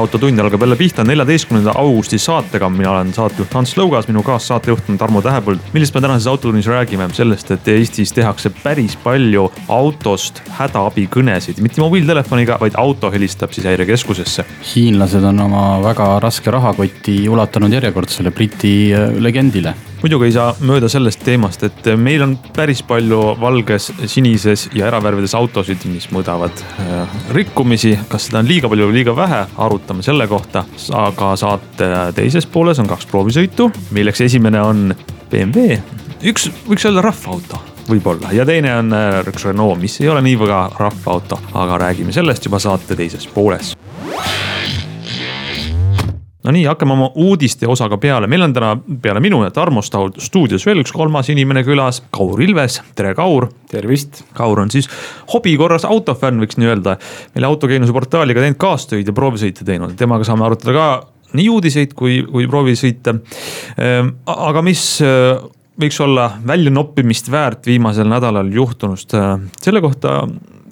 autotund algab jälle pihta neljateistkümnenda augusti saatega, mina olen saatejuht Ants Lõugas, minu kaassaatejuht on Tarmo Tähepõld. millest me tänases autotunnis räägime, sellest, et Eestis tehakse päris palju autost hädaabikõnesid, mitte mobiiltelefoniga, vaid auto helistab siis häirekeskusesse. hiinlased on oma väga raske rahakoti ulatanud järjekordsele Briti äh, legendile muidugi ei saa mööda sellest teemast, et meil on päris palju valges, sinises ja eravärvides autosid, mis mõõdavad äh, rikkumisi. kas seda on liiga palju või liiga vähe, arutame selle kohta. aga saate teises pooles on kaks proovisõitu, milleks esimene on BMW, üks võiks öelda rahvaauto võib-olla ja teine on äh, üks Renault, mis ei ole nii väga rahvaauto, aga räägime sellest juba saate teises pooles no nii, hakkame oma uudiste osaga peale, meil on täna peale minu ja Tarmo stuudios veel üks kolmas inimene külas, Kaur Ilves, tere Kaur. tervist. Kaur on siis hobi korras autofänn, võiks nii öelda. meile autokeenuse portaaliga teinud kaastöid ja proovisõite teinud, temaga saame arutada ka nii uudiseid kui, kui proovisõite. Ehm, aga mis äh, võiks olla väljanoppimist väärt viimasel nädalal juhtunust, äh, selle kohta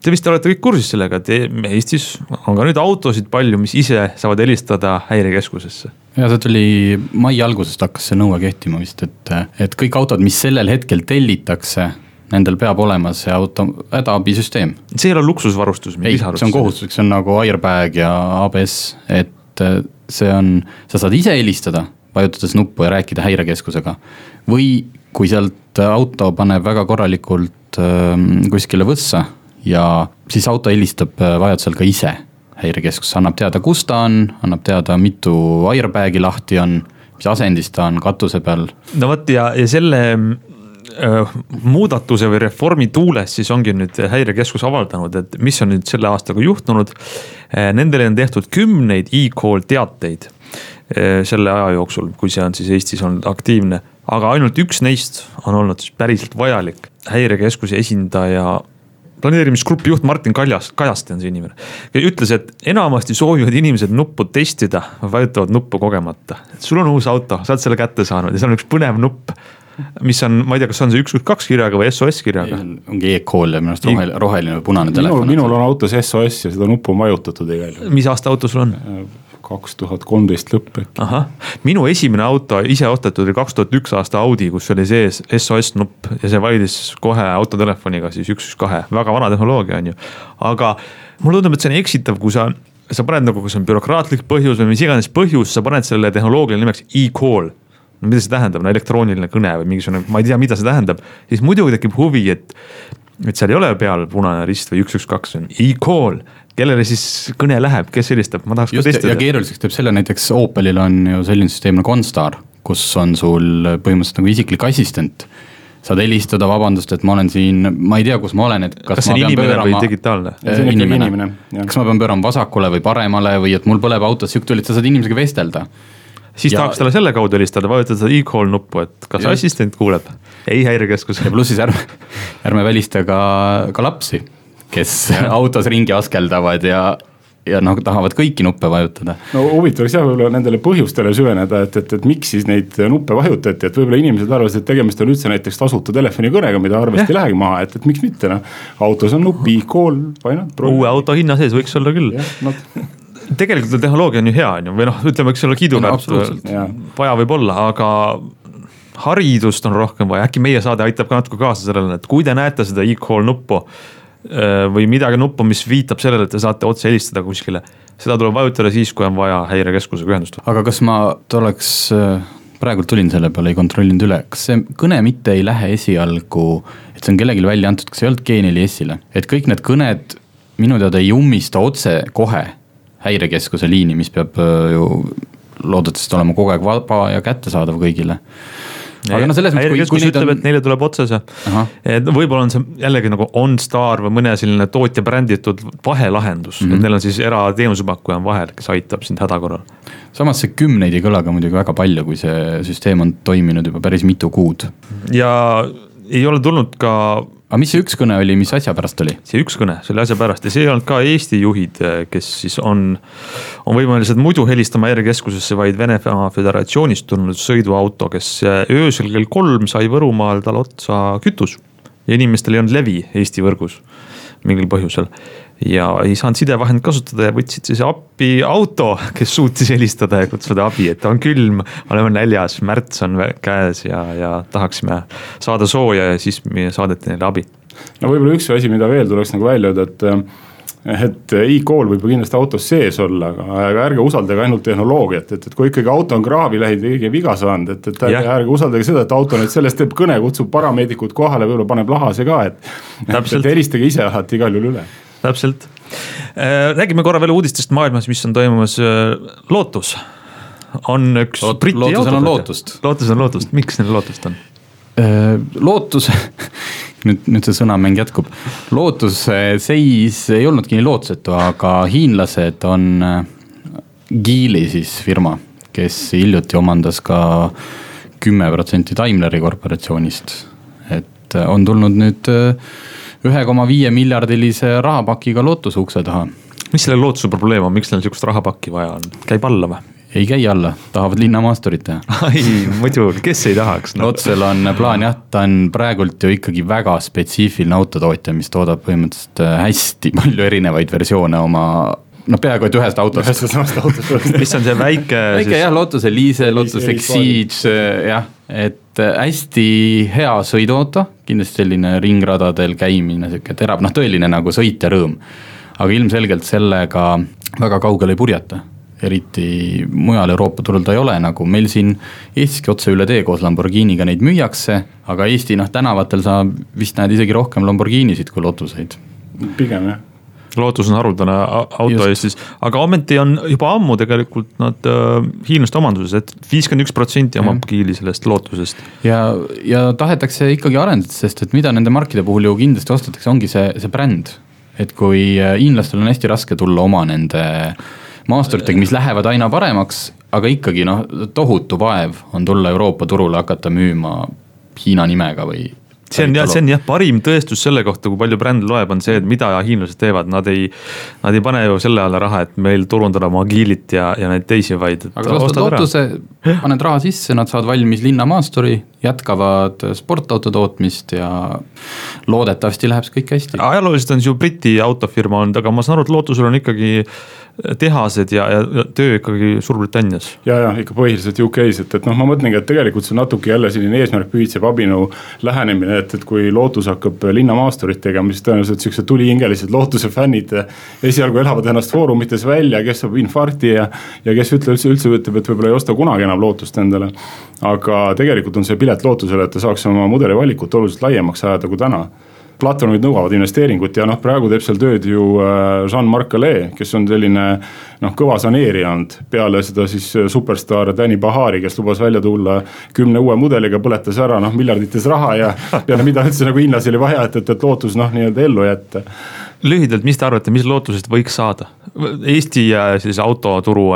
Te vist olete kõik kursis sellega, et e-, Eestis on ka nüüd autosid palju, mis ise saavad helistada häirekeskusesse. ja see tuli mai algusest hakkas see nõue kehtima vist, et, et kõik autod, mis sellel hetkel tellitakse nendel peab olema see auto hädaabisüsteem. see ei ole luksusvarustus? ei, see on kohustuslik, see on nagu airbag ja ABS, et äh, see on, sa saad ise helistada, vajutades nuppu ja rääkida häirekeskusega. või kui sealt auto paneb väga korralikult äh, kuskile võssa ja siis auto helistab äh, vajadusel ka ise häirekeskusse, annab teada, kus ta on, annab teada, mitu airbag'i lahti on, mis asendis ta on katuse peal. no vot ja, ja selle äh, muudatuse või reformi tuules siis ongi nüüd häirekeskus avaldanud, et mis on nüüd selle aastaga juhtunud. Äh, nendele on tehtud kümneid e-call teateid äh, selle aja jooksul, kui see on siis Eestis olnud aktiivne. aga ainult üks neist on olnud siis päriselt vajalik. häirekeskuse esindaja planeerimisgrupi juht Martin Kaljas, Kajaste on see inimene. ütles, et enamasti soovivad inimesed nuppu testida, vajutavad nuppu kogemata. sul on uus auto, sa oled selle kätte saanud ja seal on üks põnev nupp mis on, ma ei tea, kas on see üks, üks, kaks kirjaga või SOS kirjaga? ongi e-call ja minu arust roheline, roheline või punane telefon. minul on autos SOS ja seda nuppu on vajutatud igal juhul. mis aasta auto sul on? Kaks tuhat kolmteist lõpp äkki. ahah, minu esimene auto ise ostetud oli kaks tuhat üks aasta Audi, kus oli sees SOS nupp ja see vaidis kohe autotelefoniga siis üks, üks, kahe, väga vana tehnoloogia on ju. aga mulle tundub, et see on eksitav, kui sa, sa paned nagu, kas on bürokraatlik põhjus või mis iganes põhjus, sa paned selle tehnoloogia nimeks e-call. No mida see tähendab, no elektrooniline kõne või mingisugune, ma ei tea, mida see tähendab, siis muidugi tekib huvi, et et seal ei ole peal punane rist või üks, üks, kaks, see on e-call kellele siis kõne läheb, kes helistab, ma tahaks Just, ka testida. ja keeruliseks teeb selle näiteks Opelil on ju selline süsteem nagu OnStar, kus on sul põhimõtteliselt nagu isiklik assistent saad helistada, vabandust, et ma olen siin, ma ei tea, kus ma olen, et kas, kas see on inimene pöörama, või digitaalne? inimene, inimene, kas ma pean pöörama vasakule või paremale või et mul põleb autos sihuke tuli, et sa saad inimesega vestelda. siis ja, tahaks talle selle kaudu helistada, vajutada seda e-call nuppu, et kas just. assistent kuuleb, ei häirekeskus. ja pluss siis ärme, ärme välista ka, ka lapsi kes autos ringi askeldavad ja, ja noh, tahavad kõiki nuppe vajutada. no huvitav oleks jah, võib-olla nendele põhjustele süveneda, et, et, et miks siis neid nuppe vajutati, et võib-olla inimesed arvasid, et tegemist on üldse näiteks tasuta telefonikõnega, mida arvesti ei lähegi maha, et, et miks mitte noh. autos on nupp, e-call, why not. uue auto hinna sees võiks olla küll. No. tegelikult tehnoloogia on ju hea, on ju, või noh, ütleme, eks ole kiiduväärt no,, vaja võib olla, aga haridust on rohkem vaja, äkki meie saade aitab ka natuke kaasa sellele, et kui te näete seda e-call nuppu või midagi nuppu, mis viitab sellele, et te saate otse helistada kuskile. seda tuleb vajutada siis, kui on vaja häirekeskusega ühendust. aga kas ma oleks, äh, praegult tulin selle peale, ei kontrollinud üle, kas see kõne mitte ei lähe esialgu, et see on kellelegi välja antud, kas ei olnud G4S-ile, et kõik need kõned minu teada ei ummista otse kohe häirekeskuse liini, mis peab äh, ju loodetavasti olema kogu aeg vaba ja kättesaadav kõigile aga no selles mõttes, kui, kui neid ütleb, on et neile tuleb otse see. Et võib-olla on see jällegi nagu OnStar või mõne selline tootja bränditud vahelahendus mm, Mhm. -hmm. et neil on siis erateenusepakkuja on vahel, kes aitab sind häda korral. samas see kümneid ei kõla ka muidugi väga palju, kui see süsteem on toiminud juba päris mitu kuud. ja ei ole tulnud ka aga mis see üks kõne oli, mis asja pärast oli? see üks kõne selle asja pärast ja see ei olnud ka Eesti juhid, kes siis on, on võimelised muidu helistama häirekeskusesse, vaid Venemaa Föderatsioonist tulnud sõiduauto, kes öösel kell kolm sai Võrumaal tal otsa kütus. ja inimestel ei olnud levi Eesti võrgus mingil põhjusel. Ja ei saanud sidevahend kasutada ja võtsid siis appi auto, kes suutis helistada ja kutsuda abi, et on külm, oleme näljas, märts on käes ja, ja tahaksime saada sooja ja siis me saadeti neile abi. no võib-olla üks asi, mida veel tuleks nagu välja öelda, et et e-kool võib ju kindlasti autos sees olla, aga, ärge usaldage ainult tehnoloogiat, et, et kui ikkagi auto on kraavi läinud ja keegi viga saanud, et, et ärge, ärge usaldage seda, et auto nüüd sellest teeb kõne, kutsub parameedikud kohale, võib-olla paneb lahase ka, et. et helistage ise alati igal juhul üle. Täpselt. räägime korra veel uudistest maailmas, mis on toimumas. Lootus on üks Loot- Briti lootusel on autotootja. lootust. lootusel on lootust, miks neil lootust on? Äh, lootus nüüd, nüüd see sõnamäng jätkub. lootuse seis ei olnudki nii lootusetu, aga hiinlased on äh, Geely siis firma, kes hiljuti omandas ka kümme protsenti Daimleri korporatsioonist. et äh, on tulnud nüüd ühe koma viie miljardilise rahapakiga lootuse ukse taha. mis selle lootuse probleem on, miks neil sihukest rahapakki vaja on, käib alla või? ei käi alla, tahavad linnamaasturit teha ai, muidugi, kes ei tahaks no.? Lootusel on plaan jah, ta on praegult ju ikkagi väga spetsiifiline autotootja, mis toodab põhimõtteliselt äh, hästi palju erinevaid versioone oma no peaaegu et ühest autost. ühest ja samast autost. mis on see väike? väike jah, Lotus Elise, Lotus Exige jah, et äh, hästi hea sõiduauto, kindlasti selline ringradadel käimine, sihuke terav, noh tõeline nagu sõitja rõõm. aga ilmselgelt sellega väga kaugele ei purjeta eriti mujal Euroopa turul ta ei ole, nagu meil siin Eestiski otse üle tee koos Lamborghiniga neid müüakse, aga Eesti noh, tänavatel sa vist näed isegi rohkem Lamborghinisid kui Lotuseid. pigem jah lootus on haruldane auto Just. Eestis, aga ometi on juba ammu tegelikult nad äh, hiinlaste omanduses et, et viiskümmend üks protsenti omab Geely sellest lootusest. ja, ja tahetakse ikkagi arendada, sest et mida nende markide puhul ju kindlasti ostetakse, ongi see, see bränd. et kui äh, hiinlastel on hästi raske tulla oma nende maasturitega, mis lähevad aina paremaks, aga ikkagi noh, tohutu vaev on tulla Euroopa turule, hakata müüma Hiina nimega või see on jah, see on jah, parim tõestus selle kohta, kui palju bränd loeb, on see, et mida hiinlased teevad, nad ei. Nad ei pane ju selle alla raha, et meil turundada oma Geely't ja, ja neid teisi, vaid. aga sa ostad lootuse, paned raha sisse, nad saavad valmis linnamaasturi, jätkavad sportauto tootmist ja loodetavasti läheb see kõik hästi. ajalooliselt on see ju Briti autofirma olnud, aga ma saan aru, et lootusel on ikkagi tehased ja, ja töö ikkagi Suurbritannias. ja, ja ikka põhiliselt UK-s, et, et noh, ma mõtlengi, et tegelikult see on natuke jälle selline eesmärk pühitseb abinõu lähenemine, et, et kui Lootus hakkab linnamaasturit tegema, siis tõenäoliselt siuksed tulihingelised Lootuse fännid esialgu elavad ennast foorumites välja, kes saab infarkti ja, ja kes ütle, üldse, üldse ütleb, et võib-olla ei osta kunagi enam Lootust endale. aga tegelikult on see pilet Lootusele, et ta saaks oma mudeli valikut oluliselt laiemaks ajada kui täna platvormid nõuavad investeeringut ja noh, praegu teeb seal tööd ju äh, Jean-Marc Calais, kes on selline noh, kõva saneerija olnud. peale seda siis äh, superstaar Danny Bahari, kes lubas välja tulla kümne uue mudeliga, põletas ära noh miljardites raha ja peale mida üldse nagu hiinlasi oli vaja, et, et, et lootus noh, nii-öelda ellu jätta lühidalt, mis te arvate, mis lootusest võiks saada? Eesti sellise autoturu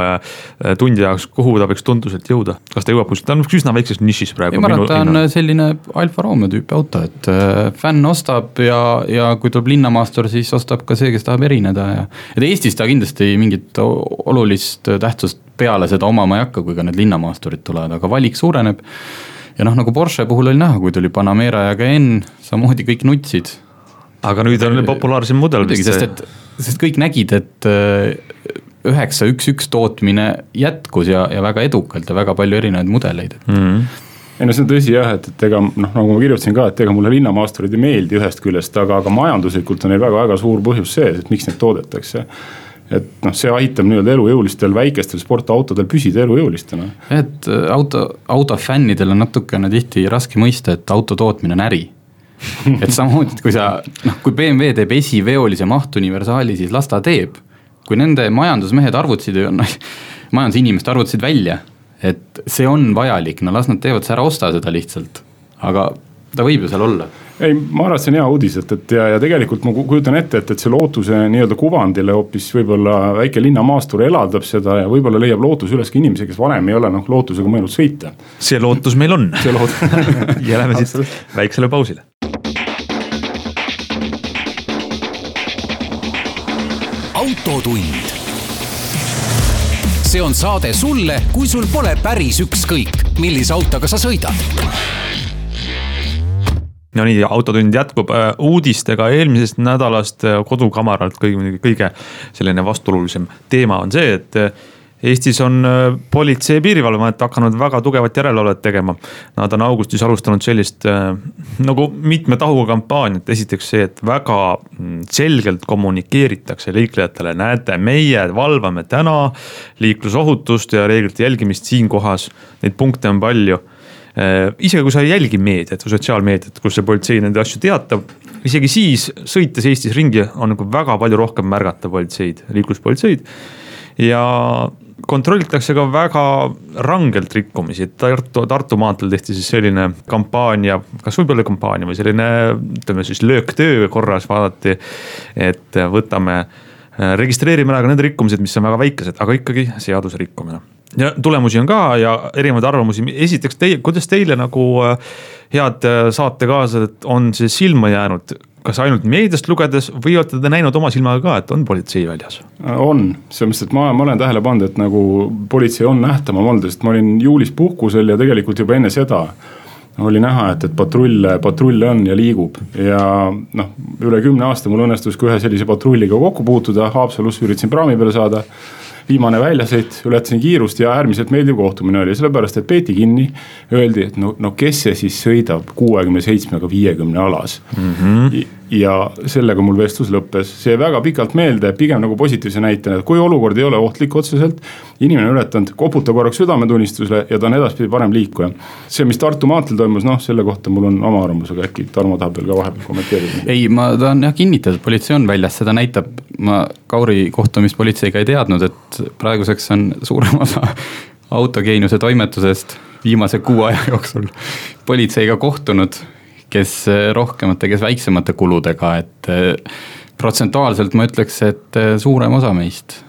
tundja jaoks, kuhu ta võiks tunduselt jõuda, kas ta jõuab kuskil, ta on üsna väikses nišis praegu. ma arvan, et ta on selline Alfa Romeo tüüpi auto, et äh, fänn ostab ja, ja kui tuleb linnamaastur, siis ostab ka see, kes tahab erineda ja. et Eestis ta kindlasti mingit olulist tähtsust peale seda omama ei hakka, kui ka need linnamaasturid tulevad, aga valik suureneb. ja noh, nagu Porsche puhul oli näha, kui tuli Panamera ja Cayenne, samamoodi kõik nutsid aga nüüd on populaarsem mudel vist. sest et, sest kõik nägid, et üheksa üks üks tootmine jätkus ja, ja väga edukalt ja väga palju erinevaid mudeleid mm. -hmm ei no see on tõsi jah, et, et ega noh, nagu ma kirjutasin ka, et ega mulle linnamaasturid ei meeldi ühest küljest, aga, aga majanduslikult on neil väga-väga suur põhjus sees, et miks neid toodetakse. et noh, see aitab nii-öelda elujõulistel väikestel sportautodel püsida elujõulistena. et auto, autofännidel on natukene tihti raske mõista, et auto tootmine on äri et samamoodi, et kui sa noh, kui BMW teeb esiveolise mahtuniversaali, siis las ta teeb. kui nende majandusmehed arvutasid, noh majandusinimesed arvutasid välja, et see on vajalik, no las nad teevad, sa ära osta seda lihtsalt, aga ta võib ju seal olla ei, ma arvan, et see on hea uudis, et, et ja, ja tegelikult ma kujutan ette, et, et see lootuse nii-öelda kuvandile hoopis võib-olla väike linnamaastur elavdab seda ja võib-olla leiab lootus üles ka inimesi, kes varem ei ole noh lootusega mõelnud sõita. see lootus meil on. see lootus ja lähme siit väiksele pausile. Autotund. see on saade sulle, kui sul pole päris ükskõik, millise autoga sa sõidad no nii, Autotund jätkub äh, uudistega eelmisest nädalast äh, kodukamaralt kõige, kõige selline vastuolulisem teema on see, et äh, Eestis on politsei ja piirivalveamet hakanud väga tugevat järelevalvet tegema. Nad on augustis alustanud sellist nagu mitme tahuga kampaaniat, esiteks see, et väga mm, selgelt kommunikeeritakse liiklejatele, näete, meie valvame täna liiklusohutust ja reeglite jälgimist siin kohas. Neid punkte on palju Äh, isegi kui sa ei jälgi meediat või sotsiaalmeediat, kus see politsei nende asju teatab, isegi siis sõites Eestis ringi on nagu väga palju rohkem märgata politseid, liikluspolitseid. ja kontrollitakse ka väga rangelt rikkumisi, Tartu, Tartu maanteel tehti siis selline kampaania, kas võib olla kampaania või selline ütleme siis lööktöö korras vaadati, et võtame registreerime ära ka need rikkumised, mis on väga väikesed, aga ikkagi seaduse rikkumine. Ja tulemusi on ka ja erinevaid arvamusi, esiteks teie, kuidas teile nagu äh, head äh, saatekaaslased on see silma jäänud? Kas ainult meediast lugedes või olete te näinud oma silmaga ka, et on politsei väljas? on, selles mõttes, et ma, ma olen tähele pannud, et nagu politsei on nähtavam olnud, sest ma olin juulis puhkusel ja tegelikult juba enne seda oli näha, et, et patrulle, patrulle on ja liigub ja noh, üle kümne aasta mul õnnestus ka ühe sellise patrulliga kokku puutuda, Haapsalus üritasin praami peale saada viimane väljasõit, ületasin kiirust ja äärmiselt meeldiv kohtumine oli, sellepärast et peeti kinni. Öeldi, et no, no kes see siis sõidab kuuekümne seitsmega viiekümne alas mm. -hmm. Ja sellega mul vestlus lõppes, see väga pikalt meelde, pigem nagu positiivse näitena, et kui olukord ei ole ohtlik otseselt. inimene on ületanud, koputa korraks südametunnistusele ja ta on edaspidi parem liikuja. see, mis Tartu maanteel toimus, noh selle kohta mul on oma arvamus, aga äkki Tarmo tahab veel ka vahepeal kommenteerida. ei, ma tahan jah kinnitada, et politsei on väljas, seda näitab, ma Kauri kohtumist politseiga ei teadnud, et praeguseks on suurem osa autogeeniuse toimetusest viimase kuu aja jooksul politseiga kohtunud, kes rohkemate, kes väiksemate kuludega, et eh, protsentuaalselt ma ütleks, et eh, suurem osa meist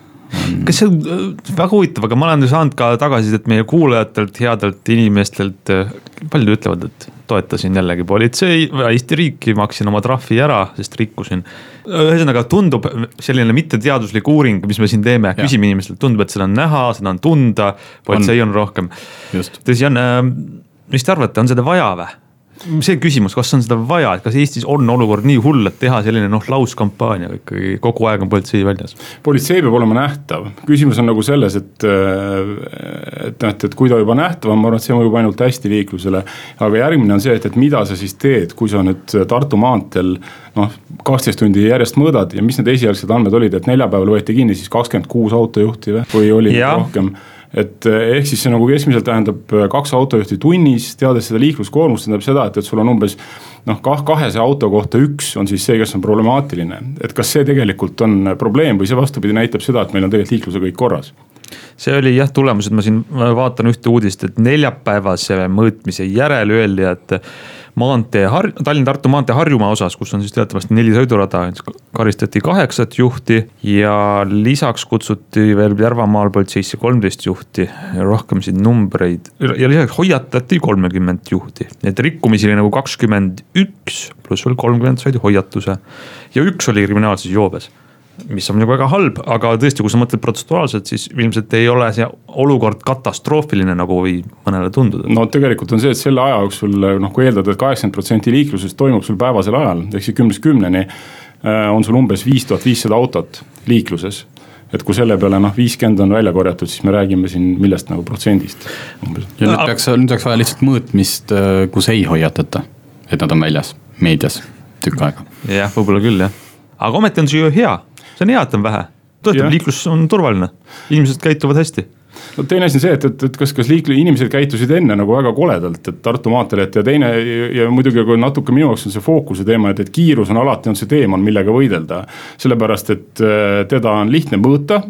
kas see on väga huvitav, aga ma olen saanud ka tagasisidet meie kuulajatelt, headelt inimestelt. Paljud ütlevad, et toetasin jällegi politsei, Eesti riiki, maksin oma trahvi ära, sest rikkusin. ühesõnaga tundub selline mitteteaduslik uuring, mis me siin teeme, küsime inimestelt, tundub, et seda on näha, seda on tunda, politsei on, on rohkem. tõsi on, mis te arvate, on seda vaja või? See küsimus, kas on seda vaja, et kas Eestis on olukord nii hull, et teha selline noh, lauskampaania ikkagi kogu aeg on politsei väljas? politsei peab olema nähtav, küsimus on nagu selles, et, et noh, et, et kui ta juba nähtav on, ma arvan, et see mõjub ainult hästi liiklusele. aga järgmine on see, et, et mida sa siis teed, kui sa nüüd Tartu maanteel noh, kaksteist tundi järjest mõõdad ja mis need esialgsed andmed olid, et neljapäeval võeti kinni siis kakskümmend kuus autojuhti või, oli ja. rohkem et eh, ehk siis see nagu keskmiselt tähendab eh, kaks autojuhti tunnis, teades seda liikluskoormust, tähendab seda, et, et sul on umbes noh, kah kahesaja auto kohta üks on siis see, kes on problemaatiline. et kas see tegelikult on probleem või see vastupidi näitab seda, et meil on tegelikult liiklusega kõik korras? see oli jah tulemus, et ma siin vaatan ühte uudist, et neljapäevase mõõtmise järel öeldi, et maantee, Tallinna-Tartu maantee Harjumaa osas, kus on siis teatavasti neli sõidurada, karistati kaheksat juhti ja lisaks kutsuti veel Järvamaal politseisse kolmteist juhti. rohkem siin numbreid ja lisaks hoiatati kolmekümmet juhti, et rikkumisi oli nagu kakskümmend üks, pluss veel kolmkümmend said hoiatuse. Ja üks oli kriminaalses joobes mis on nagu väga halb, aga tõesti, kui sa mõtled protsentuaalselt, siis ilmselt ei ole see olukord katastroofiline, nagu võib mõnele tunduda. no tegelikult on see, et selle aja jooksul noh, kui eeldada et, et kaheksakümmend protsenti liiklusest toimub sul päevasel ajal, ehk siis kümnest kümneni. Äh, on sul umbes viis tuhat viissada autot liikluses et kui selle peale noh, viiskümmend on välja korjatud, siis me räägime siin millest nagu protsendist. ja nüüd peaks, nüüd oleks vaja lihtsalt mõõtmist, äh, kus ei hoiatata, et nad on väljas meedias tükk aega. jah, võib-olla küll jah, aga ometi on see ju hea see on hea, et on vähe, tõotab, liiklus on turvaline, inimesed käituvad hästi no teine asi on see, et, et, et kas, kas liikle-, inimesed käitusid enne nagu väga koledalt, et Tartu maanteel, et ja teine ja muidugi kui natuke minu jaoks on see fookuse teema, et, et kiirus on alati on see teemonn, millega võidelda. sellepärast, et äh, teda on lihtne mõõta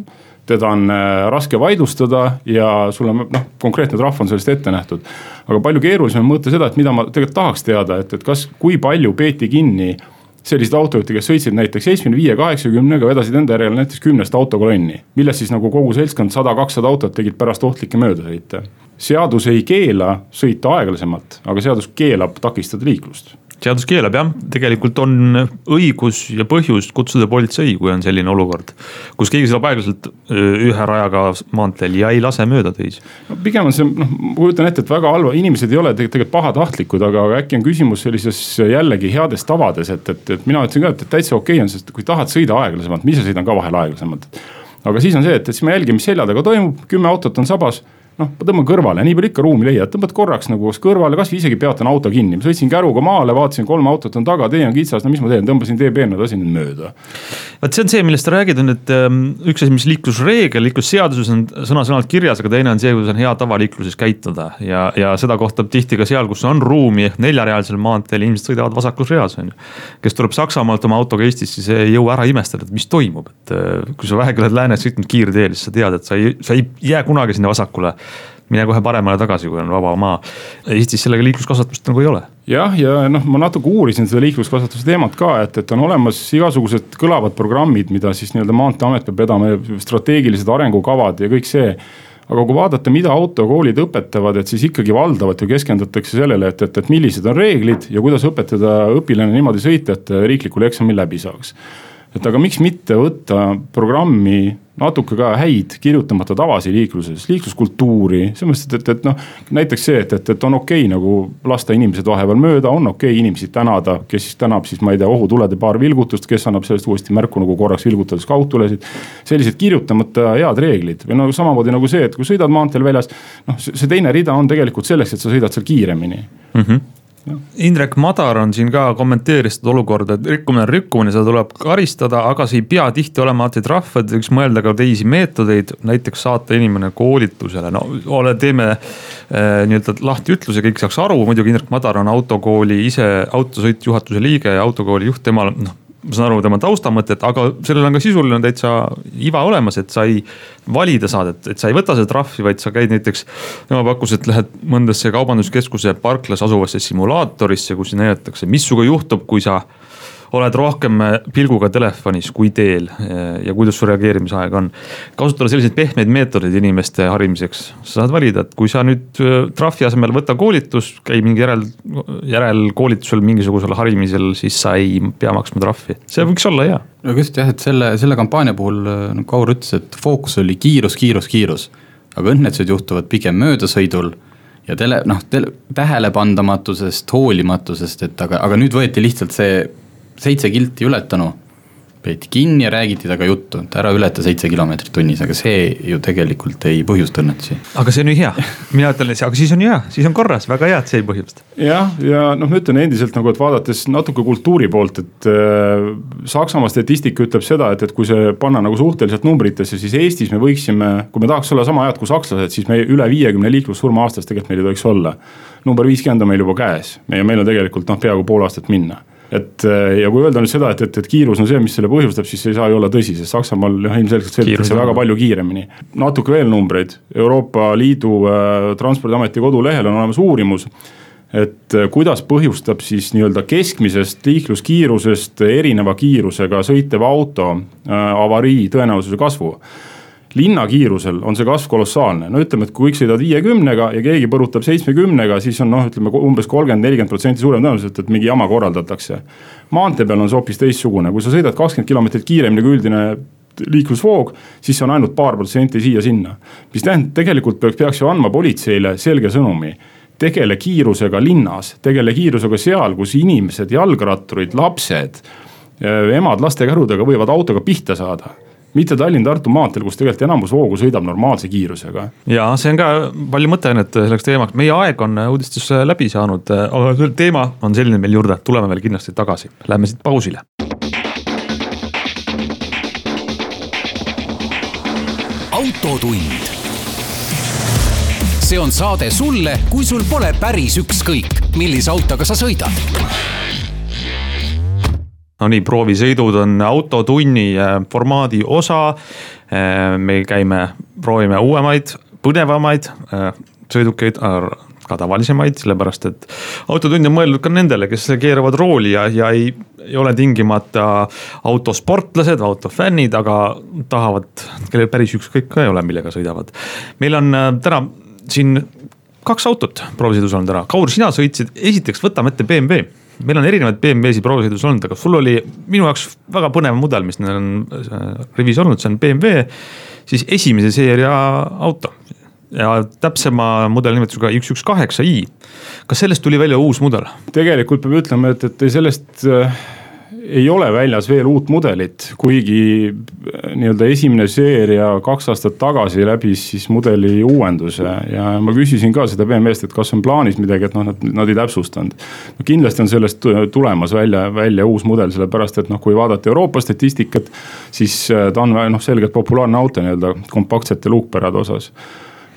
teda on äh, raske vaidlustada ja sul on noh, konkreetne trahv on sellest ette nähtud. aga palju keerulisem on mõõta seda, et mida ma tegelikult tahaks teada, et, et kas, kui palju peeti kinni selliseid autojuhte, kes sõitsid näiteks seitsmekümne viie, kaheksakümnega, vedasid enda järel näiteks kümnest autokolonni. millest siis nagu kogu seltskond sada, kakssada autot tegid pärast ohtlikke möödasõite. seadus ei keela sõita aeglasemalt, aga seadus keelab takistada liiklust seadus keelab jah, tegelikult on õigus ja põhjus kutsuda politsei, kui on selline olukord. kus keegi sõidab aeglaselt ühe rajaga maanteel ja ei lase mööda teisi. no pigem on see, noh, ma kujutan ette, et väga halva, inimesed ei ole tegelikult pahatahtlikud, aga äkki on küsimus sellises jällegi heades tavades, et, et, et mina ütlesin ka, et täitsa okei okay on, sest kui tahad sõida aeglasemalt, ma ise sõidan ka vahel aeglasemalt. aga siis on see, et, et siis ma jälgin, mis selja taga toimub, kümme autot on sabas noh, ma tõmban kõrvale, nii palju ikka ruumi leiad, tõmbad korraks nagu kõrvale, kasvõi isegi peatan auto kinni, ma sõitsin käruga maale, vaatasin, kolm autot on taga, tee on kitsas, no mis ma teen, tõmbasin tee peale, lasin need mööda. vot see on see, millest sa räägid, on nüüd ähm, üks asi, mis liiklusreegel, liiklusseaduses on sõna-sõnalt kirjas, aga teine on see, kuidas on hea tava liikluses käituda. ja, ja seda kohtab tihti ka seal, kus on ruumi ehk neljarealisel maanteel, inimesed sõidavad vasakus reas on ju. kes tuleb Saksamaalt oma autoga Eestisse, see ei jõua ära imestada, et mis toimub, et äh, kui sa vähegi oled läänes sõitnud kiirteel, siis sa tead, et sa ei, sa ei jää kunagi sinna vasakule mine kohe paremale tagasi, kui on vaba maa. Eestis sellega liikluskasvatust nagu ei ole. jah, ja noh, ma natuke uurisin seda liikluskasvatuse teemat ka, et, et on olemas igasugused kõlavad programmid, mida siis nii-öelda maanteeamet peab vedama, strateegilised arengukavad ja kõik see aga kui vaadata, mida autokoolid õpetavad, et siis ikkagi valdavalt ju keskendutakse sellele, et, et, et millised on reeglid ja kuidas õpetada õpilane niimoodi sõita, et riiklikul eksamil läbi saaks et aga miks mitte võtta programmi natuke ka häid kirjutamata tavasid liikluses, liikluskultuuri, selles mõttes, et, et, et noh. näiteks see, et, et, et on okei okay, nagu lasta inimesed vahepeal mööda, on okei okay, inimesi tänada, kes siis tänab siis ma ei tea, ohutulede paar vilgutust, kes annab sellest uuesti märku nagu korraks vilgutades kaugtulesid. sellised kirjutamata head reeglid või no samamoodi nagu see, et kui sõidad maanteel väljas. noh, see teine rida on tegelikult selleks, et sa sõidad seal kiiremini mm. -hmm Indrek Madar on siin ka kommenteeris seda olukorda, et rikkumine on rikkumine, seda tuleb karistada, aga see ei pea tihti olema alati trahv, et võiks mõelda ka teisi meetodeid, näiteks saata inimene koolitusele, no ole, teeme äh, nii-öelda lahti ütluse, kõik saaks aru, muidugi Indrek Madar on autokooli ise autosõitjuhatuse liige ja autokooli juht, temal noh ma saan aru tema taustamõtet, aga sellel on ka sisuline täitsa iva olemas, et sa ei valida saad, et, et sa ei võta seda trahvi, vaid sa käid näiteks. tema pakkus, et lähed mõndasse kaubanduskeskuse parklas asuvasse simulaatorisse, kus näidatakse, mis sinuga juhtub, kui sa oled rohkem äh, pilguga telefonis kui teel äh, ja kuidas su reageerimisaeg on. kasutada selliseid pehmeid meetodeid inimeste harimiseks, sa saad valida, et kui sa nüüd äh, trahvi asemel võta koolitus, käi mingi järel, järelkoolitusel mingisugusel harimisel, siis sa ei pea maksma trahvi, see võiks olla hea. no just jah, et selle, selle kampaania puhul nagu Kaur ütles, et fookus oli kiirus, kiirus, kiirus. aga õnnetused juhtuvad pigem möödasõidul ja tele, noh, tähelepandamatusest, hoolimatusest, et aga, aga nüüd võeti lihtsalt see seitse kilti ületanu peeti kinni ja räägiti temaga juttu, et ära ületa seitse kilomeetrit tunnis, aga see ju tegelikult ei põhjusta õnnetusi. aga see on ju hea, mina ütlen, aga siis on ju hea, siis on korras, väga hea, et see ei põhjusta. jah, ja noh, ma ütlen endiselt nagu, et vaadates natuke kultuuri poolt, et äh, Saksamaa statistika ütleb seda, et, et kui see panna nagu suhteliselt numbritesse, siis Eestis me võiksime, kui me tahaks olla sama head kui sakslased, siis me üle viiekümne liiklussurma aastas tegelikult meil ei tohiks olla. number viiskümmend on meil juba käes ja meil on tegelikult noh, peaaegu pool aastat minna et äh, ja kui öelda nüüd seda, et, et, et kiirus on see, mis selle põhjustab, siis see ei saa ju olla tõsi, sest Saksamaal jah, ilmselgelt sõidetakse väga palju kiiremini. natuke veel numbreid, Euroopa Liidu äh, transpordiameti kodulehel on olemas uurimus et äh, kuidas põhjustab siis nii-öelda keskmisest liikluskiirusest erineva kiirusega sõitev auto äh, avarii tõenäosuse kasvu linnakiirusel on see kasv kolossaalne, no ütleme, et kui kõik sõidavad viiekümnega ja keegi põrutab seitsmekümnega, siis on noh, ütleme umbes kolmkümmend, nelikümmend protsenti suurem tõenäosus, et, mingi jama korraldatakse. maantee peal on see hoopis teistsugune, kui sa sõidad kakskümmend kilomeetrit kiiremini kui üldine liiklusvoog, siis see on ainult paar protsenti siia-sinna. mis tähendab, tegelikult peaks, peaks ju andma politseile selge sõnumi tegele kiirusega linnas, tegele kiirusega seal, kus inimesed, jalgratturid, lapsed, emad lastekärudega võivad autoga pihta saada mitte Tallinn-Tartu maanteel, kus tegelikult enamus hoogu sõidab normaalse kiirusega. ja see on ka palju mõtteainet selleks teemaks, meie aeg on uudistes läbi saanud, aga teema on selline meil juurde, tuleme veel kindlasti tagasi, lähme siit pausile. autotund. see on saade sulle, kui sul pole päris ükskõik, millise autoga sa sõidad Nonii, proovisõidud on autotunni äh, formaadi osa. me käime, proovime uuemaid, põnevamaid sõidukeid ka tavalisemaid, sellepärast et autotund on mõeldud ka nendele, kes keeravad rooli ja, ja ei, ei ole tingimata autosportlased, autofännid, aga tahavad, kellel päris ükskõik ka ei ole, millega sõidavad. meil on äh, täna siin kaks autot proovisõidus olnud ära, Kaur, sina sõitsid, esiteks võtame ette BMW meil on erinevaid BMW-sid proovisõidus olnud, aga sul oli minu jaoks väga põnev mudel, mis neil on rivis olnud, see on BMW siis esimese seeria auto ja täpsema mudeli nimetusega üks, üks kaheksa i. kas sellest tuli välja uus mudel? tegelikult peab ütlema, et, et sellest äh, ei ole väljas veel uut mudelit, kuigi äh, nii-öelda esimene seeria kaks aastat tagasi läbis siis mudeli uuenduse ja ma küsisin ka seda BMW-st, et kas on plaanis midagi, et noh, nad, nad ei täpsustanud. no kindlasti on sellest tulemas välja, välja uus mudel, sellepärast et noh, kui vaadata Euroopa statistikat, siis äh, ta on noh, selgelt populaarne auto nii-öelda kompaktsete luukpärade osas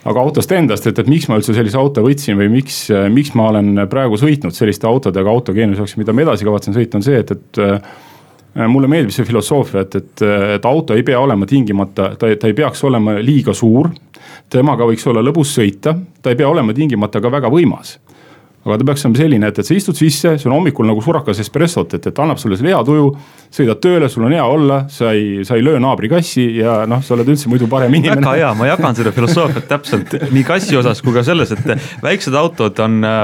aga autost endast, et, et miks ma üldse sellise auto võtsin või miks, miks ma olen praegu sõitnud selliste autodega autogeeniuse jaoks, mida ma edasi kavatsen sõita, on see, et, et äh, mulle meeldib see filosoofia, et, et, et auto ei pea olema tingimata, ta, ta ei peaks olema liiga suur. temaga võiks olla lõbus sõita, ta ei pea olema tingimata ka väga võimas aga ta peaks olema selline, et, et sa istud sisse, see on hommikul nagu surakas espressot, et, et annab sulle selle hea tuju. sõidad tööle, sul on hea olla, sa ei, sa ei löö naabri kassi ja noh, sa oled üldse muidu parem inimene. väga hea, ma jagan seda filosoofiat täpselt nii kassi osas kui ka selles, et väiksed autod on äh,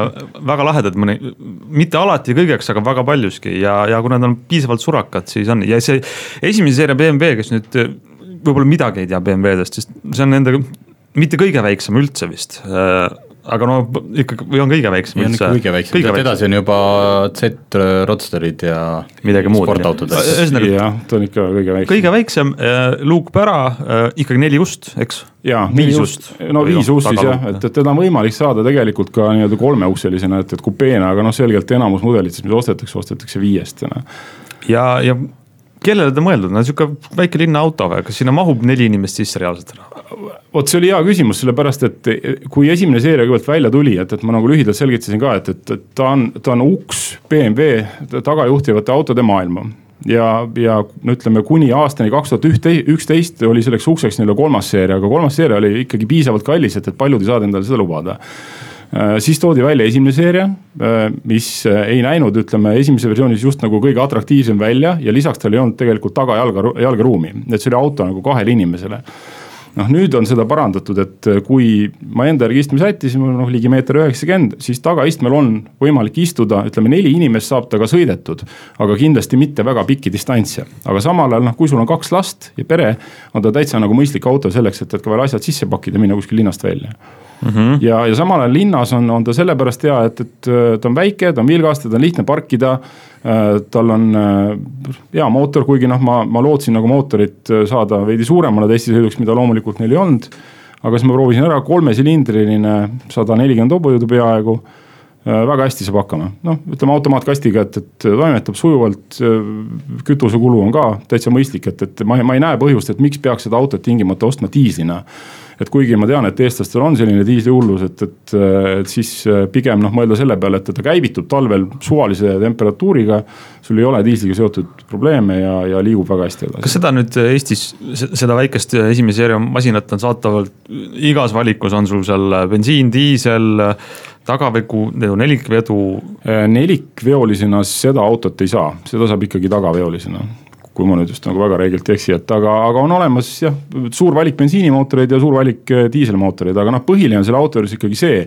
väga lahedad, mõni, mitte alati kõigeks, aga väga paljuski ja, ja kui nad on piisavalt surakad, siis on ja see esimese seeria BMW, kes nüüd äh, võib-olla midagi ei tea BMW-dest, sest see on nende mitte kõige väiksem üldse vist äh, aga no ikkagi või on kõige väiksem üldse. kõige väiksem, sealt edasi on juba Z-Roadsterid ja. midagi muud. ühesõnaga. jah, ta on ikka kõige väiksem. kõige väiksem äh,, luukpära äh,, ikkagi neli ust, eks. jaa, viis ust, no viis ust siis jah, et, et teda on võimalik saada tegelikult ka nii-öelda kolmeukselisena, et, et kupeena, aga noh, selgelt enamus mudelites, mida ostetakse, ostetakse viiest. ja, ja kellele ta mõeldud on, sihuke väike linnaauto või, kas sinna mahub neli inimest sisse reaalselt? vot see oli hea küsimus, sellepärast et kui esimene seeria kõigepealt välja tuli, et, et ma nagu lühidalt selgitasin ka, et, et, ta on, ta on uks BMW tagajuhtivate autode maailma. Ja, ja no ütleme kuni aastani kaks tuhat üksteist oli selleks ukseks nii-öelda kolmas seeria, aga kolmas seeria oli ikkagi piisavalt kallis, et, et paljud ei saanud endale seda lubada siis toodi välja esimene seeria, äh, mis äh, ei näinud, ütleme esimese versioonis just nagu kõige atraktiivsem välja ja lisaks tal ei olnud tegelikult tagajalga, jalgeruumi, et see oli auto nagu kahele inimesele. Noh, nüüd on seda parandatud, et kui ma enda järgi istme sättisin, noh ligi meeter üheksakümmend, siis tagaistmel on võimalik istuda, ütleme neli inimest saab temaga sõidetud. aga kindlasti mitte väga pikki distantse, aga samal ajal noh, kui sul on kaks last ja pere, on ta täitsa nagu mõistlik auto selleks, et, et ka veel asjad sisse pakkida, minna kuskil linnast välja mm. -hmm. ja, ja samal ajal linnas on, on ta sellepärast hea, et, et äh, ta on väike, ta on vilgas, teda on lihtne parkida. Äh, tal on äh, hea mootor, kuigi noh, ma, ma lootsin nagu mootorit saada veidi suuremale testisõiduks, mida loomulikult neil ei olnud. aga siis ma proovisin ära, kolmesilindriline, sada nelikümmend hobujõudu peaaegu väga hästi saab hakkama, noh, ütleme automaatkastiga, et, et toimetab sujuvalt. kütusekulu on ka täitsa mõistlik, et, et ma, ma ei näe põhjust, et miks peaks seda autot tingimata ostma diislina et kuigi ma tean, et eestlastel on selline diislihullus, et, et, et siis äh, pigem noh, mõelda selle peale, et ta käivitub talvel suvalise temperatuuriga. sul ei ole diisliga seotud probleeme ja, ja liigub väga hästi edasi. kas seda nüüd Eestis, seda väikest esimese seeria masinat on saataval, igas valikus on sul seal bensiin, diisel tagavedu, nelikvedu? Äh, nelikveolisena seda autot ei saa, seda saab ikkagi tagaveolisena kui ma nüüd just nagu väga räigelt ei eksi, et aga, aga on olemas jah, suur valik bensiinimootoreid ja suur valik äh, diiselmootoreid, aga noh, põhiline on selle auto juures ikkagi see.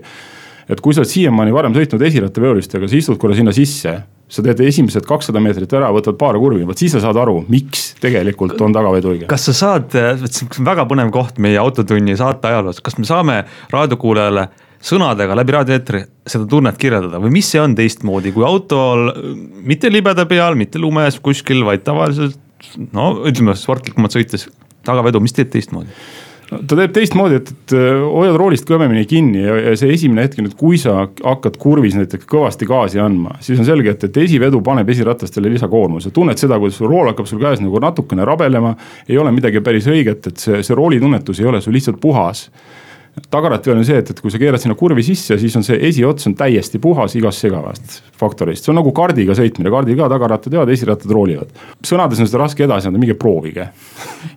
et kui sa oled siiamaani varem sõitnud esirattaveolistega, sa istud korra sinna sisse sa teed esimesed kakssada meetrit ära, võtad paar kurvi, vot siis sa saad aru, miks tegelikult on tagavedu õige. kas sa saad, see on väga põnev koht meie autotunni saate ajaloos, kas me saame raadiokuulajale sõnadega läbi raadioeetri seda tunnet kirjeldada või mis see on teistmoodi, kui autol mitte libeda peal, mitte lumes kuskil, vaid tavaliselt no ütleme sportlikumalt sõites tagavedu, mis teeb teistmoodi? ta teeb teistmoodi, et, et äh, hoiad roolist kõvemini kinni ja, ja see esimene hetk nüüd, kui sa hakkad kurvis näiteks kõvasti gaasi andma, siis on selge, et, et esivedu paneb esiratastele lisakoormuse, tunned seda, kuidas sul rool hakkab sul käes nagu natukene rabelema. ei ole midagi päris õiget, et see, see roolitunnetus ei ole sul lihtsalt puhas tagaratteveo on see, et, et kui sa keerad sinna kurvi sisse, siis on see esiots on täiesti puhas igast segavast faktorist, see on nagu kaardiga sõitmine, kaardil ka tagarattad teevad, esirattad roolivad. sõnades on seda raske edasi anda, minge proovige.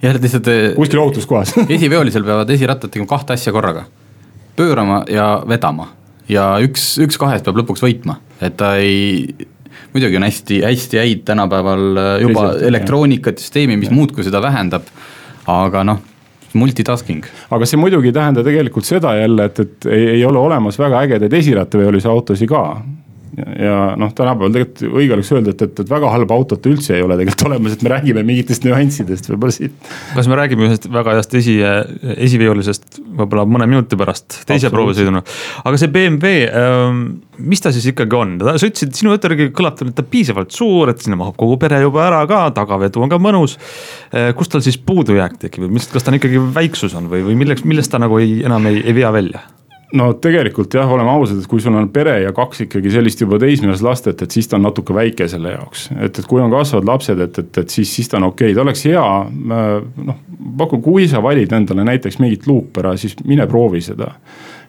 jah, lihtsalt. kuskil ohutus kohas esiveolisel peavad esirattad tegema kahte asja korraga, pöörama ja vedama ja üks, üks kahest peab lõpuks võitma, et ta ei muidugi on hästi, hästi häid tänapäeval äh, juba Teisalt, elektroonikat, süsteemi, mis muudkui seda vähendab. aga noh, multitasking. aga see muidugi ei tähenda tegelikult seda jälle, et, et ei, ei ole olemas väga ägedaid esirattaveolisi autosid ka ja noh, tänapäeval tegelikult õige oleks öelda, et, et, et väga halba autot üldse ei ole tegelikult olemas, et me räägime mingitest nüanssidest võib-olla siit. kas me räägime ühest väga heast esi, esiveolisest võib-olla mõne minuti pärast teise proovisõiduna. aga see BMW ähm,, mis ta siis ikkagi on, sa ütlesid, sinu jutu järgi kõlab ta piisavalt suur, et sinna mahub kogu pere juba ära ka, tagavedu on ka mõnus äh,. kust tal siis puudujääk tekib, mis, kas ta on ikkagi väiksus on või, või milleks, millest ta nagu ei, enam ei, ei vea välja? No tegelikult jah, oleme ausad, et kui sul on pere ja kaks ikkagi sellist juba teismelist last, et, et siis ta on natuke väike selle jaoks. et, et kui on kasvavad lapsed, et, et, et siis, siis ta on okei okay., ta oleks hea. noh, pakun, kui sa valid endale näiteks mingit luupera, siis mine proovi seda.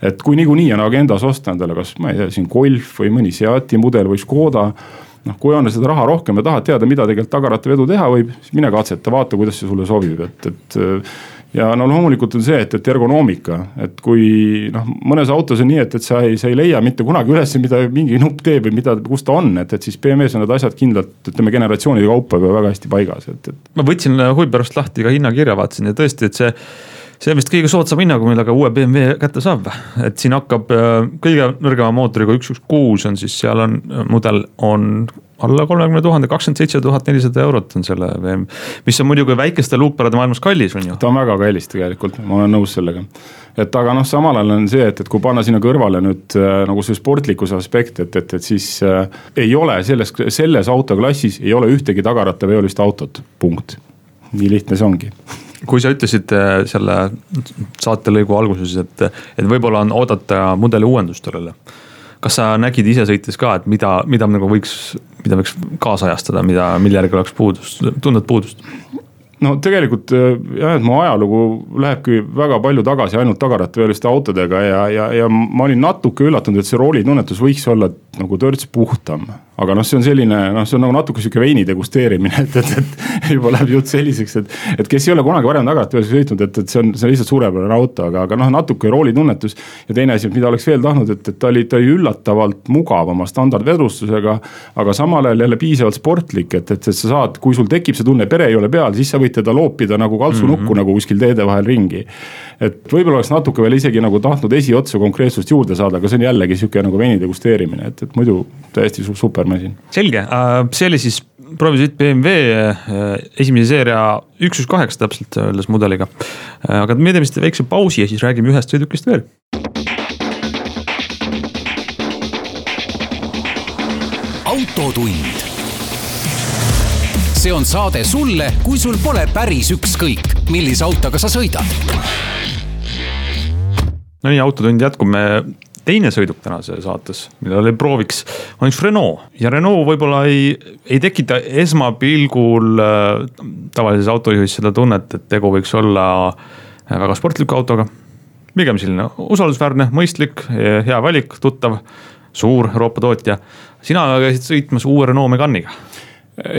et kui niikuinii on agendas osta endale, kas ma ei tea, siin Golf või mõni Seati mudel või Škoda noh, kui on seda raha rohkem ja tahad teada, mida tegelikult tagarattavedu teha võib, siis mine katseta, vaata, kuidas see sulle sobib, et, et ja no loomulikult on see, et, et ergonoomika, et kui noh, mõnes autos on nii, et, et sa ei, sa ei leia mitte kunagi üles, mida mingi nupp teeb või mida, kus ta on, et, et siis BMW-s on need asjad kindlalt, ütleme generatsioonide kaupa juba väga hästi paigas, et, et. ma võtsin huvi pärast lahti ka hinnakirja, vaatasin ja tõesti, et see see on vist kõige soodsam hinnaga, millega uue BMW kätte saab, et siin hakkab äh, kõige nõrgema mootoriga üks, üks kuus on siis seal on mudel on alla kolmekümne tuhande, kakskümmend seitse tuhat nelisada eurot on selle VM. mis on muidugi väikeste luukparade maailmas kallis, on ju. ta on väga kallis tegelikult, ma olen nõus sellega. et aga noh, samal ajal on see, et, et kui panna sinna kõrvale nüüd äh, nagu see sportlikkuse aspekt, et, et, et siis äh, ei ole selles, selles autoklassis ei ole ühtegi tagarattaveolist autot, punkt. nii lihtne see ongi kui sa ütlesid äh, selle saatelõigu alguses, et, et võib-olla on oodata mudeli uuendust sellele kas sa nägid ise sõites ka, et mida, mida nagu võiks, mida võiks kaasajastada, mida, mille järgi oleks puudus, tunded puudust? No tegelikult äh, jah, et mu ajalugu lähebki väga palju tagasi ainult tagarattaveoliste autodega ja, ja, ja ma olin natuke üllatunud, et see roolitunnetus võiks olla nagu törts puhtam aga noh, see on selline noh, see on nagu natuke sihuke veini degusteerimine, et, et, et juba läheb jutt selliseks, et. et kes ei ole kunagi varem tagarattaveos sõitnud, et, et see on, see on lihtsalt suurepärane auto, aga, aga noh, natuke roolitunnetus. ja teine asi, mida oleks veel tahtnud, et, et ta oli, ta oli üllatavalt mugav oma standardvedrustusega. aga samal ajal jälle piisavalt sportlik, et, et, et sa saad, kui sul tekib see tunne, pere ei ole peal, siis sa võid teda loopida nagu kaltsunukku mm -hmm. nagu kuskil teede vahel ringi. et võib-olla oleks natuke veel isegi nagu tahtnud esiotsa konkreetsust juurde saada, aga see on jällegi sihuke nagu veini degusteerimine, et, et muidu täiesti super masin. selge, äh, see oli siis proovisõit BMW äh, esimese seeria üks, üks kaheksa täpselt öeldes mudeliga. Äh, aga me teeme siit väikse pausi ja siis räägime ühest sõidukist veel. autotund. See on saade sulle, kui sul pole päris ükskõik, millise autoga sa sõidad. no nii, autotund jätkub, me teine sõiduk tänases saates, oli prooviks, on üks Renault ja Renault võib-olla ei, ei tekita esmapilgul äh, tavalises autojuhis seda tunnet, et tegu võiks olla äh, väga sportliku autoga. pigem selline usaldusväärne, mõistlik, hea valik, tuttav, suur Euroopa tootja. sina käisid sõitmas uue Renault Meganiga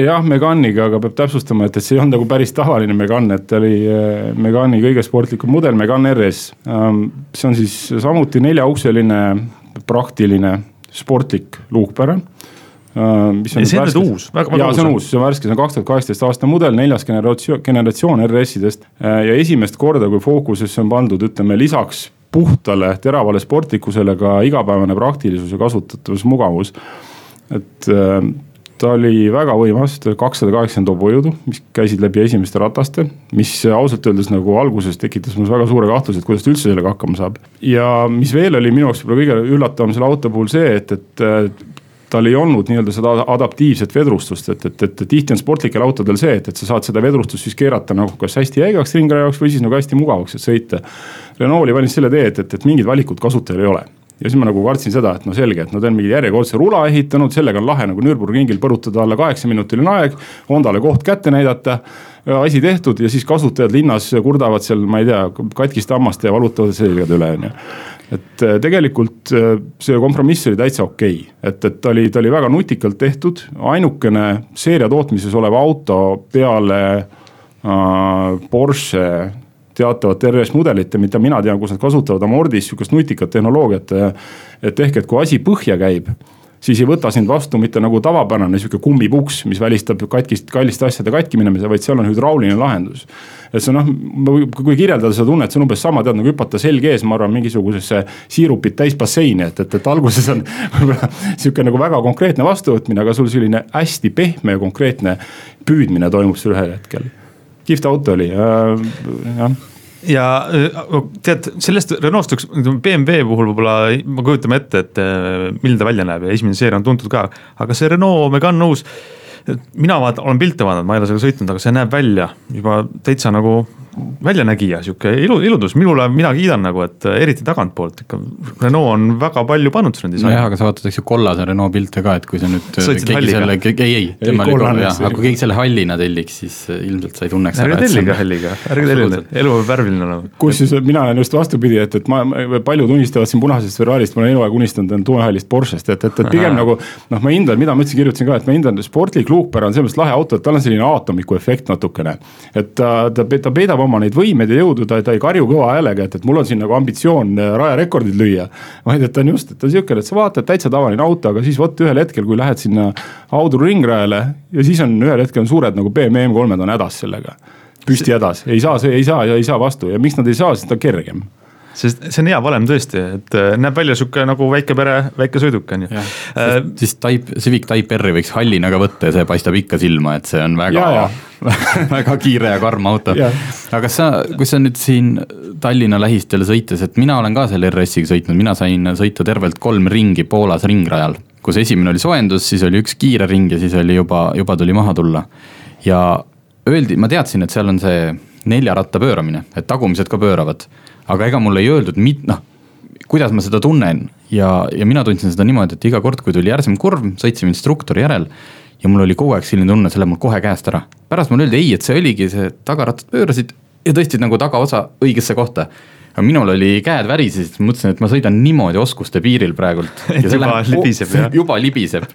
jah, Meganiga, aga peab täpsustama, et, et see ei olnud nagu päris tavaline Megane, et ta oli äh, Megani kõige sportlikum mudel, Megane RS. Ähm, see on siis samuti neljaukseline, praktiline, sportlik luukpära äh, mis on. see on nüüd uus, väga, väga uus. see on uus, see on värske, see on kaks tuhat kaheksateist aasta mudel, neljas generatsioon, generatsioon RS-idest. Äh, ja esimest korda, kui fookusesse on pandud, ütleme lisaks puhtale teravale sportlikkusele ka igapäevane praktilisus ja kasutatavusmugavus. et ta oli väga võimas, kakssada kaheksakümmend hobujõudu, mis käisid läbi esimeste rataste. mis ausalt öeldes nagu alguses tekitas minus väga suure kahtluse, et kuidas ta üldse sellega hakkama saab. ja mis veel oli minu jaoks võib-olla kõige üllatavam selle auto puhul see, et, et tal ei olnud nii-öelda seda adaptiivset vedrustust, et, et, et tihti on sportlikel autodel see, et, et sa saad seda vedrustust siis keerata nagu kas hästi jäigaks ringraja jaoks või siis nagu hästi mugavaks, et sõita. Renault oli valinud selle tee, et, et, et mingid valikud kasutajal ei ole ja siis ma nagu kartsin seda, et no selge, et nad on mingi järjekordse rula ehitanud, sellega on lahe nagu Nürburgringil põrutada alla kaheksaminutiline aeg. Hondale koht kätte näidata, asi tehtud ja siis kasutajad linnas kurdavad seal, ma ei tea, katkiste hammaste ja valutavad selgade üle, on ju et äh, tegelikult äh, see kompromiss oli täitsa okei okay., et, et ta oli, ta oli väga nutikalt tehtud, ainukene seeria tootmises olev auto peale äh, Porsche teatavat RS mudelit ja mida mina tean, kus nad kasutavad Amordis sihukest nutikat tehnoloogiat. et ehk, et kui asi põhja käib siis ei võta sind vastu mitte nagu tavapärane sihuke kummipuks, mis välistab katkist, kalliste asjade katki minemise, vaid seal on hüdrauliline lahendus. et see noh, kui kirjeldada seda tunnet, see on umbes sama, tead nagu hüpata selg ees, ma arvan, mingisugusesse siirupit täis basseini, et, et, et alguses on võib-olla sihuke nagu väga konkreetne vastuvõtmine, aga sul selline hästi pehme ja konkreetne püüdmine toimub seal ühel hetkel. kihvt auto oli äh,, jah ja äh, tead, sellest Renault'st üks, BMW puhul võib-olla me kujutame ette, et äh, milline ta välja näeb ja esimene seeria on tuntud ka, aga see Renault Megane uus mina vaatan, olen pilte vaadanud, ma ei ole sellega sõitnud, aga see näeb välja juba täitsa nagu väljanägija, sihuke ilu, iludus, minule, mina kiidan nagu, et eriti tagantpoolt ikka. Renault on väga palju pannud sinna disaini. nojah, aga sa vaatad, eks ju kollase Renault pilte ka, et kui sa nüüd. sõitsid halliga? ei, ei, tema oli kollane jah, aga kui keegi selle hallina telliks, siis äh, ilmselt sa ei tunneks. ärge tellige halliga, ärge tellige, elu on värviline olema. kusjuures mina olen just vastupidi, et, et ma, paljud unistavad siin punasest Ferrarist, ma olen eluaeg unistanud tumehallist Porschest, et, et, et pigem nagu. noh, ma hindan, mida ma üldse kirjutasin ka, et ma hindan sportlik luukpär on selles mõttes lahe auto, et tal on selline aatomiku efekt natukene. et ta, ta, ta peidab oma neid võimeid ja jõudu, ta, ta ei karju kõva häälega, et, et mul on siin nagu ambitsioon äh, rajarekordid lüüa. vaid et ta on just, et ta on sihukene, et sa vaatad täitsa tavaline auto, aga siis vot ühel hetkel, kui lähed sinna Audru ringrajale ja siis on ühel hetkel on suured nagu BMW M3-d on hädas sellega. püsti hädas, ei saa, ei saa ei saa vastu ja miks nad ei saa, sest ta on kergem sest see on hea valem tõesti, et äh, näeb välja sihuke nagu väike pere, väike sõiduk on ju. Äh, siis Type, Civic Type R-i võiks hallina ka võtta ja see paistab ikka silma, et see on väga, väga kiire ja karm auto. aga kas sa, kui sa nüüd siin Tallinna lähistel sõites, et mina olen ka selle RS-iga sõitnud, mina sain sõita tervelt kolm ringi Poolas ringrajal. kus esimene oli soojendus, siis oli üks kiire ring ja siis oli juba, juba tuli maha tulla. ja öeldi, ma teadsin, et seal on see nelja ratta pööramine, et tagumised ka pööravad. Aga ega mulle ei öeldud, noh, kuidas ma seda tunnen. Ja, ja mina tundsin seda niimoodi, et iga kord, kui tuli järsem kurv, sõitsime instruktori järel ja mul oli kogu aeg selline tunne, see läheb mul kohe käest ära. pärast mulle öeldi ei, et see oligi see tagarattad pöörasid ja tõstsid nagu tagaosa õigesse kohta aga minul oli käed värisesid, mõtlesin, et ma sõidan niimoodi oskuste piiril praegult. juba läheb, libiseb jah. juba libiseb.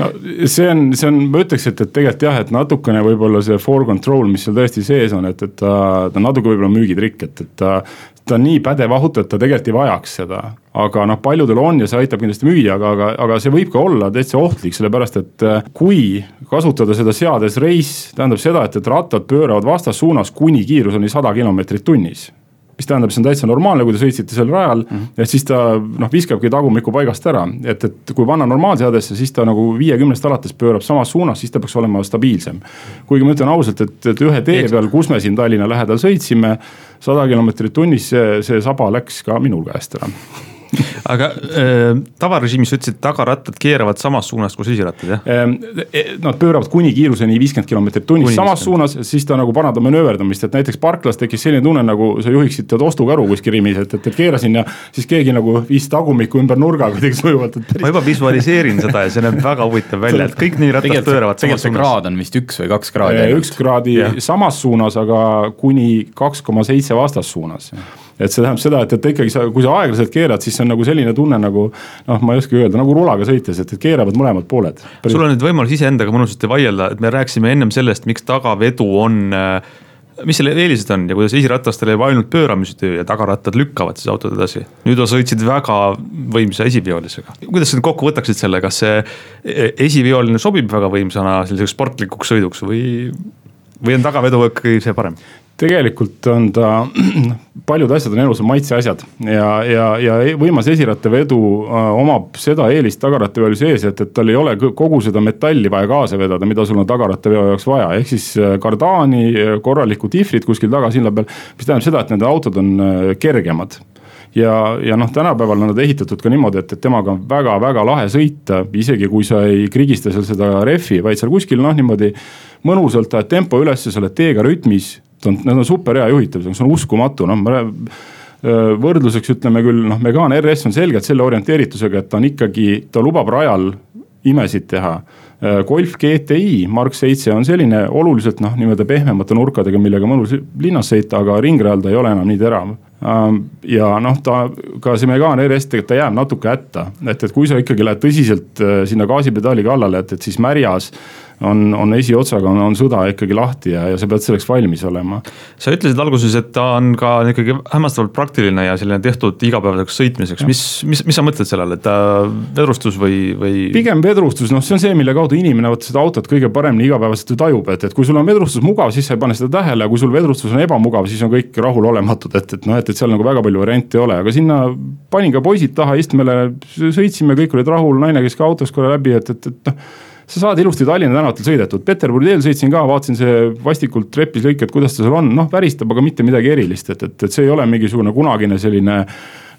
no see on, see on, ma ütleks, et, et tegelikult jah, et natukene võib-olla see for control, mis seal tõesti sees on, et, et ta, ta natuke võib-olla müügitrikk, et, et ta, ta on nii pädev auto, et ta tegelikult ei vajaks seda. aga noh, paljudel on ja see aitab kindlasti müüa, aga, aga, aga see võib ka olla täitsa ohtlik, sellepärast et äh, kui kasutada seda seades reis, tähendab seda, et, et rattad pööravad vastassuunas kuni kiiruseni sada kilomeetrit tunnis mis tähendab, see on täitsa normaalne, kui te sõitsite seal rajal mm, -hmm. et siis ta noh, viskabki tagumikku paigast ära, et, et kui panna normaalseadesse, siis ta nagu viiekümnest alates pöörab samas suunas, siis ta peaks olema stabiilsem. kuigi ma ütlen ausalt, et, et ühe tee peal, kus me siin Tallinna lähedal sõitsime, sada kilomeetrit tunnis, see, see saba läks ka minul käest ära aga äh, tavarežiimis sa ütlesid, tagarattad keeravad samas suunas kus esirattad jah ähm,? Nad pööravad kuni kiiruseni viiskümmend kilomeetrit tunnis samas 50. suunas, siis ta nagu parandab manööverdamist, et näiteks parklas tekkis selline tunne, nagu sa juhiksid tead ostukaru kuskil Rimis, et, et, et keerasin ja siis keegi nagu viis tagumikku ümber nurga kuidagi sujuvalt. Ma juba visualiseerin seda ja see näeb väga huvitav välja, et kõik nii rattad pööravad samas suunas. kraad on vist üks või kaks kraadi. üks kraadi ja. samas suunas, aga kuni kaks koma seitse vastassuunas et see tähendab seda, et, et ikkagi sa, kui sa aeglaselt keerad, siis see on nagu selline tunne nagu noh, ma ei oskagi öelda, nagu rulaga sõites, et, et keeravad mõlemad pooled. sul on nüüd võimalus iseendaga mõnusasti vaielda, et me rääkisime ennem sellest, miks tagavedu on äh, mis selle eelised on ja kuidas esiratastel jääb ainult pööramistöö ja tagarattad lükkavad siis autot edasi. nüüd sa sõitsid väga võimsa esiviolisega. kuidas sa nüüd kokku võtaksid selle, kas see e-, esivioline sobib väga võimsana selliseks sportlikuks sõiduks või, või on tagavedu ikkagi see parem? Tegelikult on ta, paljud asjad on elus maitseasjad ja, ja, ja võimas esirattavedu äh, omab seda eelist tagarattaveo sees, et, et tal ei ole kogu seda metalli vaja kaasa vedada, mida sul on tagarattaveo jaoks vaja, ehk siis äh, kardaani, korralikku difrit kuskil tagasilla peal. mis tähendab seda, et need autod on äh, kergemad ja, ja noh, tänapäeval on nad ehitatud ka niimoodi, et, et temaga on väga-väga lahe sõita, isegi kui sa ei krigista seal seda rehvi, vaid seal kuskil noh, niimoodi mõnusalt ajad tempo ülesse, sa oled teega rütmis ta on, need on super hea juhitavus, see on uskumatu, noh ma võrdluseks ütleme küll, noh, Megane RS on selgelt selle orienteeritusega, et ta on ikkagi, ta lubab rajal imesid teha Golf GTI Mark seitse on selline oluliselt noh, nii-öelda pehmemate nurkadega, millega mõnus linnas sõita, aga ringrajal ta ei ole enam nii terav. ja noh, ta ka see Megane RS tegelikult ta jääb natuke hätta, et, et kui sa ikkagi lähed tõsiselt sinna gaasipedaali kallale, et, et siis märjas on, on esiotsaga on, on sõda ikkagi lahti ja, ja sa pead selleks valmis olema. sa ütlesid alguses, et ta on ka ikkagi hämmastavalt praktiline ja selline tehtud igapäevaseks sõitmiseks, mis, mis, mis sa mõtled sellele, et ta vedrustus või, või? pigem vedrustus, noh, see on see, mille kaudu inimene vot seda autot kõige paremini igapäevaselt ju tajub, et, et kui sul on vedrustus mugav, siis sa ei pane seda tähele, kui sul vedrustus on ebamugav, siis on kõik rahulolematud, et, et noh, et, et seal nagu väga palju variante ei ole, aga sinna panin ka poisid taha istmele, sõitsime, kõik olid rahul, naine käis ka autos korra läbi, et, et, et noh sa saad ilusti Tallinna tänavatel sõidetud, Peterburi teel sõitsin ka, vaatasin see vastikult trepis lõik, et kuidas ta seal on, noh väristab, aga mitte midagi erilist, et, et, et see ei ole mingisugune kunagine selline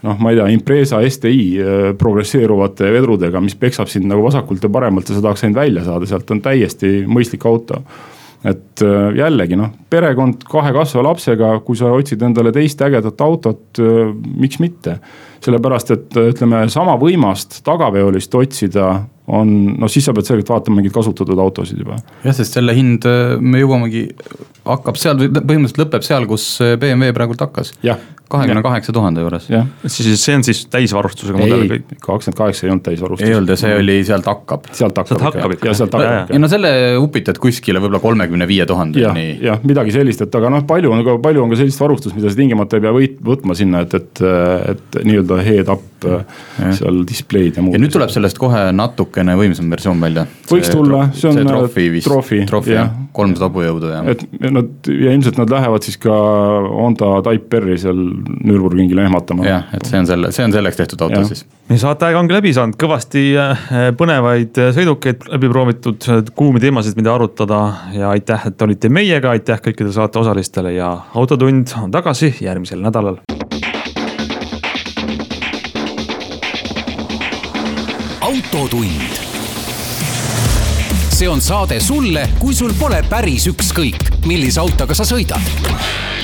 noh, ma ei tea, Impreza STi äh, progresseeruvate vedrudega, mis peksab sind nagu vasakult ja paremalt ja sa tahaks ainult välja saada, sealt on täiesti mõistlik auto. Et äh, jällegi noh, perekond kahe kasvava lapsega, kui sa otsid endale teist ägedat autot, äh, miks mitte. sellepärast, et ütleme sama võimast tagaveolist otsida on, noh siis sa pead selgelt vaatama mingeid kasutatud autosid juba. jah, sest selle hind, me jõuamegi, hakkab seal, põhimõtteliselt lõpeb seal, kus BMW praegult hakkas. Kahekümne kaheksa tuhande juures. siis see on siis täisvarustusega mudel kakskümmend kaheksa ei olnud täisvarustus. ei olnud ja see oli sealt hakkab. sealt hakkab, hakkab ikka. ja sealt hakkab. ja no selle upitad kuskile võib-olla kolmekümne viie tuhandeni. jah, midagi sellist, et aga noh, palju on ka, palju on ka sellist varustust, mida sa tingimata ei pea võit, võtma sinna, et, et, et nii-öelda head-up seal displeid ja muud. ja nüüd tuleb sellest kohe natukene võimsam versioon välja. võiks tulla, see on. trofi vist, trofi jah, kolmsada hobujõudu ja. et nad ja ilmselt nad lähevad siis ka Honda Type R-i seal Nürburgringile ehmatama. jah, et see on selle, see on selleks tehtud auto ja. siis. meie saateaeg ongi läbi saanud, kõvasti äh, põnevaid äh, sõidukeid läbi proovitud, kuumi teemasid, mida arutada ja aitäh, et olite meiega, aitäh kõikidele saate osalistele ja Autotund on tagasi järgmisel nädalal. autotund. see on saade sulle, kui sul pole päris ükskõik, millise autoga sa sõidad